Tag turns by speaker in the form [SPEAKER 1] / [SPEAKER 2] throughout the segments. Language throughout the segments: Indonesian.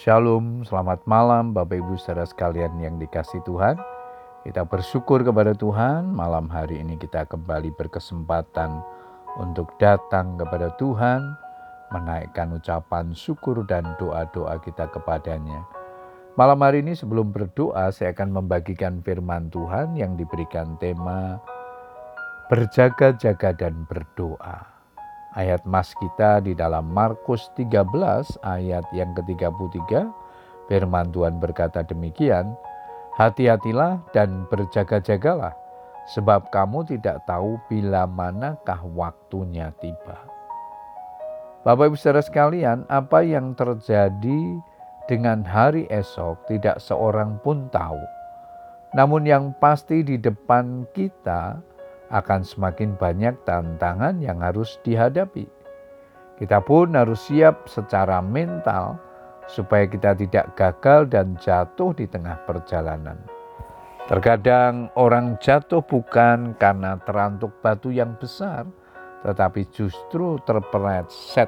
[SPEAKER 1] Shalom, selamat malam Bapak Ibu saudara sekalian yang dikasih Tuhan. Kita bersyukur kepada Tuhan, malam hari ini kita kembali berkesempatan untuk datang kepada Tuhan, menaikkan ucapan syukur dan doa-doa kita kepadanya. Malam hari ini sebelum berdoa saya akan membagikan firman Tuhan yang diberikan tema berjaga-jaga dan berdoa. Ayat mas kita di dalam Markus 13 ayat yang ke-33 firman Tuhan berkata demikian, Hati-hatilah dan berjaga-jagalah sebab kamu tidak tahu bila manakah waktunya tiba. Bapak Ibu Saudara sekalian, apa yang terjadi dengan hari esok tidak seorang pun tahu. Namun yang pasti di depan kita akan semakin banyak tantangan yang harus dihadapi. Kita pun harus siap secara mental supaya kita tidak gagal dan jatuh di tengah perjalanan. Terkadang orang jatuh bukan karena terantuk batu yang besar, tetapi justru terpeleset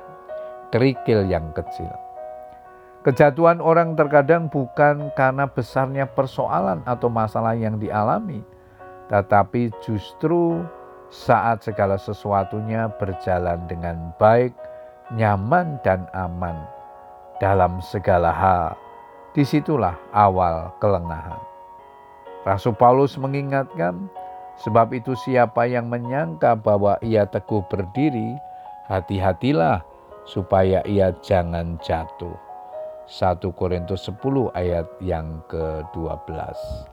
[SPEAKER 1] kerikil yang kecil. Kejatuhan orang terkadang bukan karena besarnya persoalan atau masalah yang dialami, tetapi justru saat segala sesuatunya berjalan dengan baik, nyaman, dan aman dalam segala hal, di situlah awal kelengahan. Rasul Paulus mengingatkan, sebab itu siapa yang menyangka bahwa ia teguh berdiri, hati-hatilah supaya ia jangan jatuh. 1 Korintus 10 ayat yang ke-12.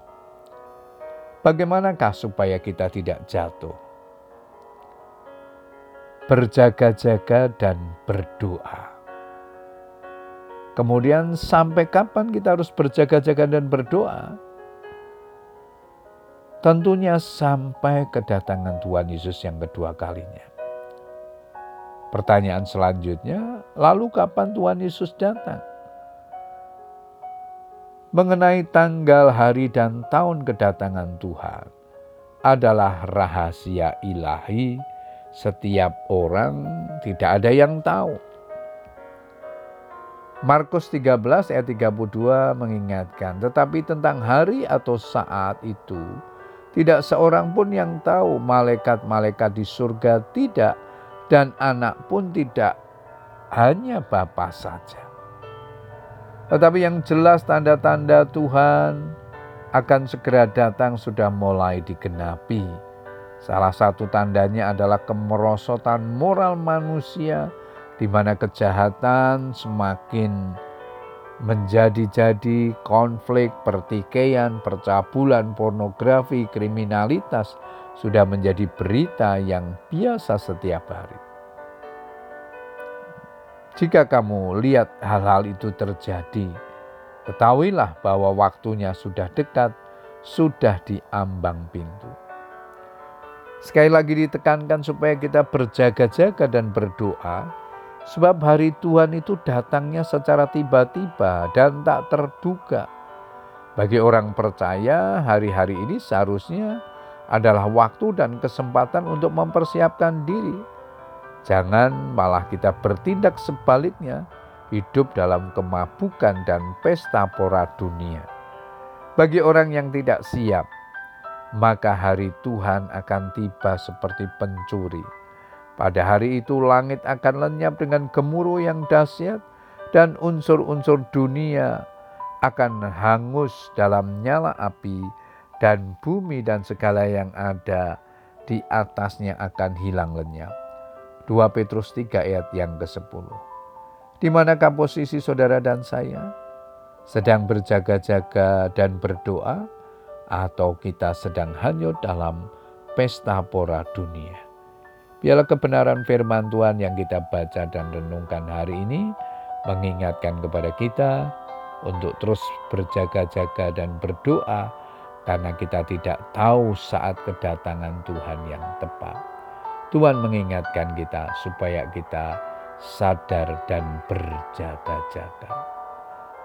[SPEAKER 1] Bagaimanakah supaya kita tidak jatuh? Berjaga-jaga dan berdoa. Kemudian sampai kapan kita harus berjaga-jaga dan berdoa? Tentunya sampai kedatangan Tuhan Yesus yang kedua kalinya. Pertanyaan selanjutnya, lalu kapan Tuhan Yesus datang? Mengenai tanggal, hari, dan tahun kedatangan Tuhan adalah rahasia ilahi. Setiap orang tidak ada yang tahu. Markus 13 ayat 32 mengingatkan, tetapi tentang hari atau saat itu tidak seorang pun yang tahu, malaikat-malaikat di surga tidak dan anak pun tidak, hanya Bapa saja. Tetapi yang jelas tanda-tanda Tuhan akan segera datang sudah mulai digenapi. Salah satu tandanya adalah kemerosotan moral manusia di mana kejahatan semakin menjadi-jadi konflik, pertikaian, percabulan, pornografi, kriminalitas sudah menjadi berita yang biasa setiap hari. Jika kamu lihat hal-hal itu terjadi, ketahuilah bahwa waktunya sudah dekat, sudah di ambang pintu. Sekali lagi ditekankan supaya kita berjaga-jaga dan berdoa, sebab hari Tuhan itu datangnya secara tiba-tiba dan tak terduga. Bagi orang percaya, hari-hari ini seharusnya adalah waktu dan kesempatan untuk mempersiapkan diri Jangan malah kita bertindak sebaliknya, hidup dalam kemabukan dan pesta pora dunia. Bagi orang yang tidak siap, maka hari Tuhan akan tiba seperti pencuri. Pada hari itu langit akan lenyap dengan gemuruh yang dahsyat dan unsur-unsur dunia akan hangus dalam nyala api dan bumi dan segala yang ada di atasnya akan hilang lenyap. 2 Petrus 3 ayat yang ke-10. Di manakah posisi saudara dan saya? Sedang berjaga-jaga dan berdoa atau kita sedang hanyut dalam pesta pora dunia? Biarlah kebenaran firman Tuhan yang kita baca dan renungkan hari ini mengingatkan kepada kita untuk terus berjaga-jaga dan berdoa karena kita tidak tahu saat kedatangan Tuhan yang tepat. Tuhan mengingatkan kita supaya kita sadar dan berjaga-jaga.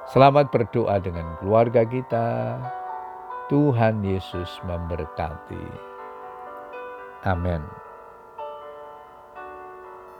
[SPEAKER 1] Selamat berdoa dengan keluarga kita. Tuhan Yesus memberkati. Amin.